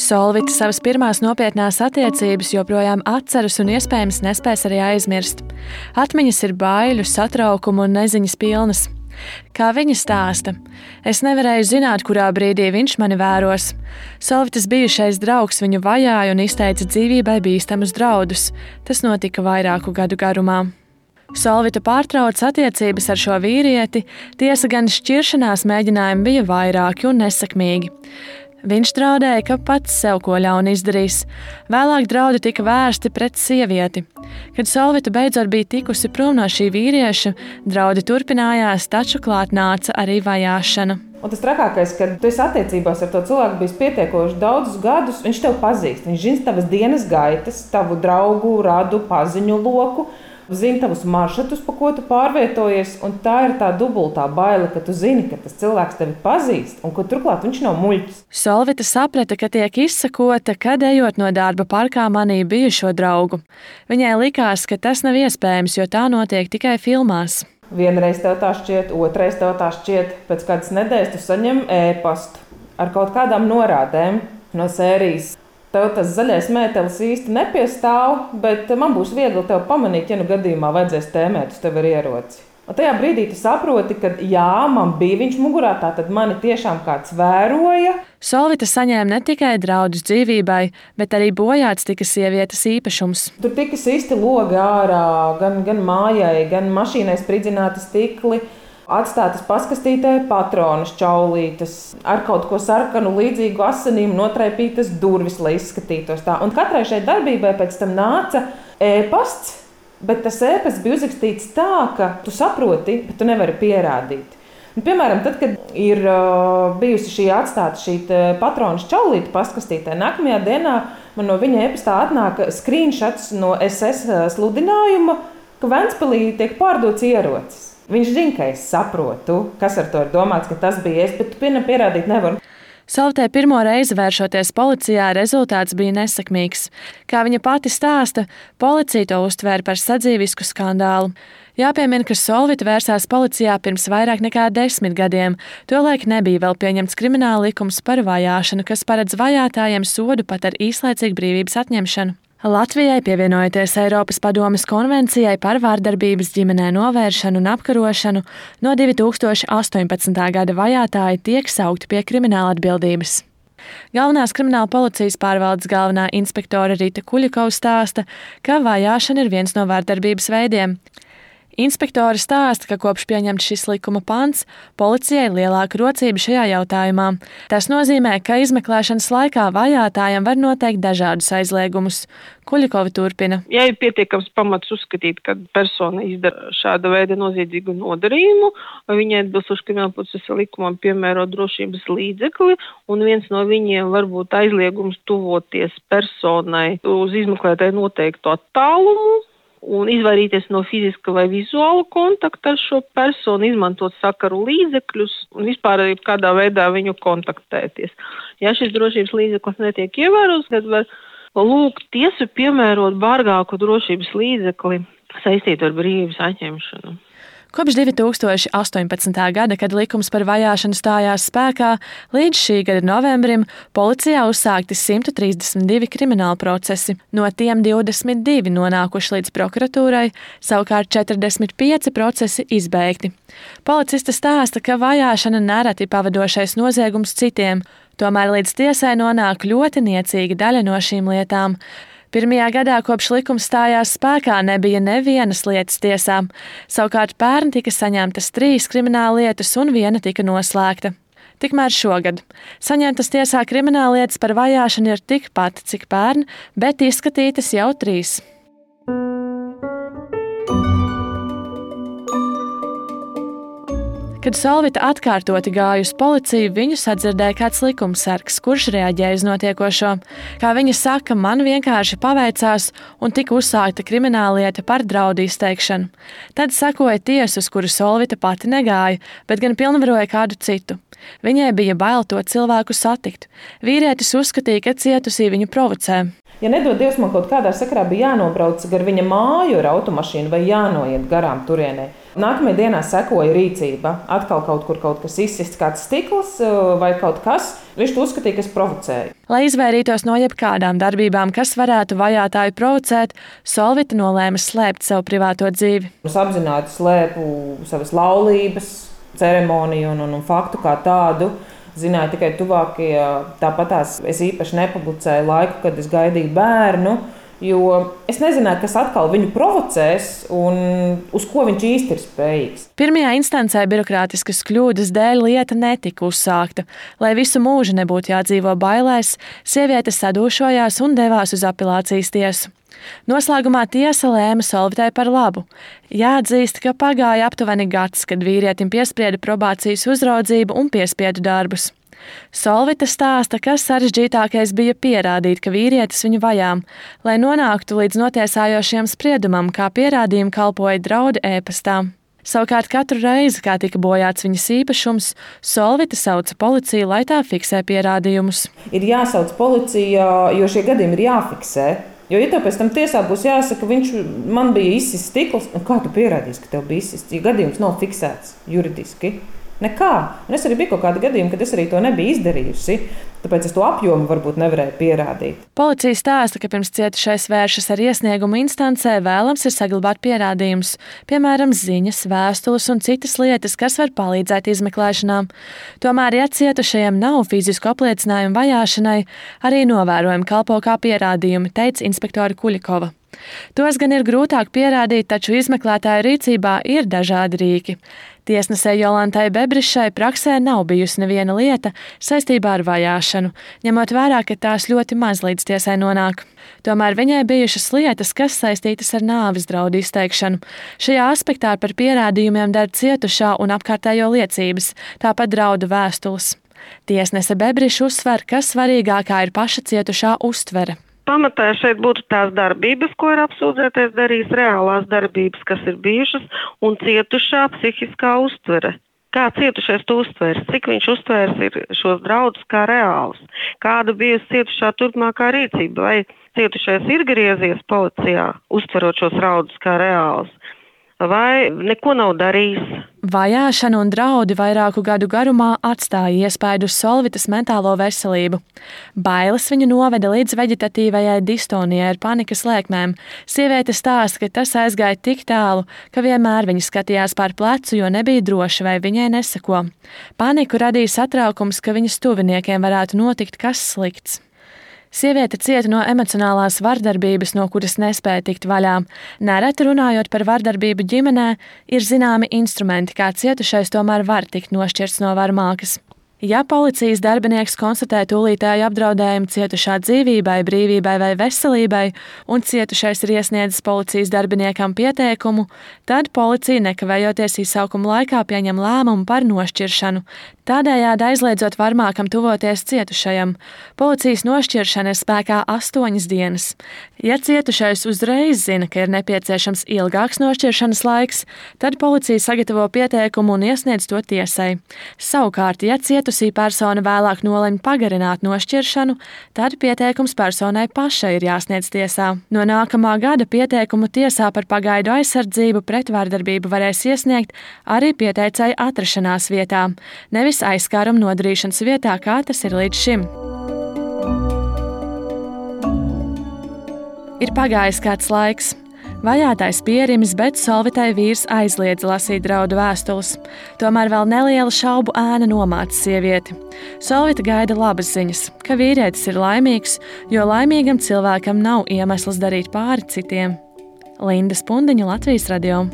Solvita savas pirmās nopietnās attiecības joprojām atceras un iespējams nespēs arī aizmirst. Atmiņas ir baiļu, satraukumu un neziņas pilnas. Kā viņa stāsta, es nevarēju zināt, kurā brīdī viņš mani vēros. Solvitas bijušais draugs viņu vajāja un izteica dzīvībai bīstamus draudus. Tas notika vairāku gadu garumā. Solvita pārtrauca attiecības ar šo vīrieti, tiesa gan šķiršanās mēģinājumi bija vairāki un nesakmīgi. Viņš draudēja, ka pats sev ko ļaunu izdarīs. Vēlāk draudi tika vērsti pret sievieti. Kad Solvita beidzot bija tikusi prom no šī vīrieša, draudi turpinājās, taču klāt nāca arī vajāšana. Un tas trakākais, kad tu esi attiecībās ar to cilvēku bijis pietiekoši daudzus gadus, viņš tev pazīst. Viņš zina tavas dienas gaitas, tavu draugu, radu, paziņu loku zina tavus maršrutus, pa ko tu pārvietojies. Tā ir tā dubultā baila, ka tu zini, ka tas cilvēks tevi pazīst un ka turklāt viņš nav muļķis. Solvita saprata, ka tiek izsakota, kad ejot no darba parkā manī bijušo draugu. Viņai likās, ka tas nav iespējams, jo tā notiek tikai filmās. Vienreiz tev tā šķiet, otrreiz tev tā šķiet, pēc kādas nedēļas tu saņem ēpastu ar kaut kādām norādēm no sērijas Tev tas zaļais mētelis īsti nepiestāv, bet man būs viegli tevi pamanīt, ja nu gadījumā vajadzēs tēmēt uz tevi ieroci. Un tajā brīdī tu saproti, ka jā, man bija viņš mugurā, tad mani tiešām kāds vēroja. Solvita saņēma ne tikai draudus dzīvībai, bet arī bojāts tika sievietes īpašums. Tur tika sisti logi ārā, gan, gan mājai, gan mašīnai spridzināti stikli atstātas paskastītē patronas čaulītes, ar kaut ko sarkanu, līdzīgu asinīm notraipītas durvis, lai izskatītos tā. Un katrai šai darbībai pēc tam nāca ēpasts, bet tas ēpasts bija uzrakstīts tā, ka tu saproti, bet tu nevari pierādīt. Un, piemēram, tad, kad ir uh, bijusi šī atstāta šī patronu čaulīte paskastītē, nākamajā dienā man no viņa e-pastā atnāk screenshots no SS sludinājuma, ka Ventspēlī tiek pārdots ierocis. Viņš zina, ka es saprotu, kas ar to ir domāts, ka tas bija es, bet tu pierādīt nevari. Saltē pirmo reizi vēršoties policijā, rezultāts bija nesakmīgs. Kā viņa pati stāsta, policija to uztvēra par sadzīvisku skandālu. Jāpiemina, ka Solvita vērsās policijā pirms vairāk nekā desmit gadiem. Tolaik nebija vēl pieņemts krimināla likums par vajāšanu, kas paredz vajātājiem sodu pat ar īslaicīgu brīvības atņemšanu. Latvijai pievienojoties Eiropas Padomes konvencijai par vārdarbības ģimenē novēršanu un apkarošanu, no 2018. gada vajātāji tiek saukti pie krimināla atbildības. Galvenās krimināla policijas pārvaldes galvenā inspektore Rīta Kuļakova stāsta, ka vajāšana ir viens no vārdarbības veidiem. Inspektori stāsta, ka kopš pieņemts šis likuma pants, policijai ir lielāka rocība šajā jautājumā. Tas nozīmē, ka izmeklēšanas laikā vajātājiem var noteikt dažādus aizliegumus. Kuļikovi turpina. Ja ir pietiekams pamats uzskatīt, ka persona izdara šāda veida noziedzīgu nodarījumu, viņai atbilstoši krimināla procesa likumam piemēro drošības līdzekli, un viens no viņiem var būt aizliegums tuvoties personai uz izmeklētāju noteiktu attālumu, un izvairīties no fiziska vai vizuāla kontakta ar šo personu, izmantot sakaru līdzekļus un vispār arī kādā veidā viņu kontaktēties. Ja šis drošības līdzeklis netiek ievērots, tad var lūgt tiesu piemērot bargāku drošības līdzekli saistītu ar brīvības atņemšanu. Kopš 2018. gada, kad likums par vajāšanu stājās spēkā, līdz šī gada novembrim policijā uzsākti 132 krimināla procesi, no tiem 22 nonākuši līdz prokuratūrai, savukārt 45 procesi izbeigti. Policista stāsta, ka vajāšana nereti pavadošais noziegums citiem, tomēr līdz tiesai nonāk ļoti niecīga daļa no šīm lietām. Pirmajā gadā, kopš likums stājās spēkā, nebija nevienas lietas tiesā. Savukārt pērn tika saņemtas trīs krimināla lietas un viena tika noslēgta. Tikmēr šogad saņemtas tiesā krimināla lietas par vajāšanu ir tikpat, cik pērn, bet izskatītas jau trīs. Kad Solvita atkārtoti gāja uz policiju, viņu sadzirdēja kāds likumsargs, kurš reaģēja uz notiekošo. Kā viņa saka, man vienkārši paveicās un tika uzsākta krimināllieta par draudu izteikšanu. Tad sekoja tiesa, uz kuru Solvita pati negāja, bet gan pilnvaroja kādu citu. Viņai bija bail to cilvēku satikt. Vīrietis uzskatīja, ka cietusī viņu provocē. Ja nedod Dievs, man kaut kādā sakrā bija jānobrauc gar viņa māju ar automašīnu vai jānoiet garām turienei. Nākamajā dienā sekoja rīcība. Atkal kaut kur kaut kas izsists, kāds stikls eh, vai kaut kas. Viņš to uzskatīja, ka es provocēju. Lai izvairītos no jebkādām darbībām, kas varētu vajātāju provocēt, Solvita nolēma slēpt savu privāto dzīvi. Es apzināti slēpu savas laulības ceremoniju un, un, un faktu kā tādu zināju tikai tuvākie. Tāpatās es īpaši nepublicēju laiku, kad es gaidīju bērnu. Jo es nezināju, kas atkal viņu provocēs un uz ko viņš īsti ir spējīgs. Pirmajā instancē birokrātiskas kļūdas dēļ lieta netika uzsākta. Lai visu mūžu nebūtu jādzīvo bailēs, sieviete sadūšojās un devās uz apelācijas tiesu. Noslēgumā tiesa lēma Solvitai par labu. Jāatzīst, ka pagāja aptuveni gads, kad vīrietim piesprieda probācijas uzraudzību un piespiedu darbus. Solvita stāsta, ka sarežģītākais bija pierādīt, ka vīrietis viņu vajā. Lai nonāktu līdz notiesājošiem spriedumam, kā pierādījumi kalpoja draudi ēpastā. Savukārt katru reizi, kad tika bojāts viņas īpašums, Solvita sauca policiju, lai tā fiksē pierādījumus. Ir jāsauc policija, jo šie gadījumi ir jāfiksē. Jo, ja tev pēc tam tiesā būs jāsaka, viņš man bija izsists stikls, nu kā tu pierādīsi, ka tev bija izsists, ja gadījums nav fiksēts juridiski? Nekā. Un es arī biju kaut kādi gadījumi, kad es arī to nebiju izdarījusi. Tāpēc es to apjomu varbūt nevarēju pierādīt. Policija stāsta, ka pirms cietušais vēršas ar iesniegumu instancē, vēlams ir saglabāt pierādījumus, piemēram, ziņas, vēstules un citas lietas, kas var palīdzēt izmeklēšanā. Tomēr, ja cietušajam nav fizisku apliecinājumu vajāšanai, arī novērojumi kalpo kā pierādījumi, teica inspektora Kuļikova. Tos gan ir grūtāk pierādīt, taču izmeklētāju rīcībā ir dažādi rīki. Tiesnesē Jolantai Bebrišai praksē nav bijusi neviena lieta saistībā ar vajāšanu, ņemot vērā, ka tās ļoti maz līdz tiesai nonāk. Tomēr viņai bijušas lietas, kas saistītas ar nāves draudu izteikšanu. Šajā aspektā par pierādījumiem der cietušā un apkārtējo liecības, tāpat draudu vēstules. Tiesnese Bebriša uzsver, ka svarīgākā ir paša cietušā uztvere pamatā šeit būtu tās darbības, ko ir apsūdzētais darījis, reālās darbības, kas ir bijušas, un cietušā psihiskā uztvere. Kā cietušais to uztvērs, cik viņš uztvērs šos draudus kā reālus, kāda bijusi cietušā turpmākā rīcība, vai cietušais ir griezies policijā, uztverot šos draudus kā reālus, vai neko nav darījis. Vajāšana un draudi vairāku gadu garumā atstāja iespaidu uz Solvitas mentālo veselību. Bailes viņu noveda līdz veģetatīvajai distonijai ar panikas lēkmēm. Sieviete stāsta, ka tas aizgāja tik tālu, ka vienmēr viņa skatījās pār plecu, jo nebija droša, vai viņai nesako. Paniku radīja satraukums, ka viņas tuviniekiem varētu notikt kas slikts. Sieviete cieta no emocionālās vardarbības, no kuras nespēja tikt vaļā. Nereti runājot par vardarbību ģimenē, ir zināmi instrumenti, kā cietušais tomēr var tikt nošķirts no varmākas. Ja policijas darbinieks konstatē tūlītēju apdraudējumu cietušā dzīvībai, brīvībai vai veselībai, un cietušais ir iesniedzis policijas darbiniekam pieteikumu, tad policija nekavējoties izsaukuma laikā pieņem lēmumu par nošķiršanu, tādējādi aizliedzot varmākam tuvoties cietušajam. Policijas nošķiršana ir spēkā astoņas dienas. Ja cietušais uzreiz zina, ka ir nepieciešams ilgāks nošķiršanas laiks, tad policija sagatavo pieteikumu un iesniedz to tiesai. Savukārt, ja cietusī persona vēlāk nolemj pagarināt nošķiršanu, tad pieteikums personai pašai ir jāsniedz tiesā. No nākamā gada pieteikumu tiesā par pagaidu aizsardzību pret vārdarbību varēs iesniegt arī pieteicēji atrašanās vietā, nevis aizskārumu nodarīšanas vietā, kā tas ir līdz šim. Ir pagājis kāds laiks. Vajātais pierimis, bet Solvitai vīrs aizliedza lasīt draudu vēstules. Tomēr vēl neliela šaubu ēna nomāca sievieti. Solvita gaida labas ziņas, ka vīrietis ir laimīgs, jo laimīgam cilvēkam nav iemesls darīt pāri citiem. Linda Spundiņa, Latvijas radio.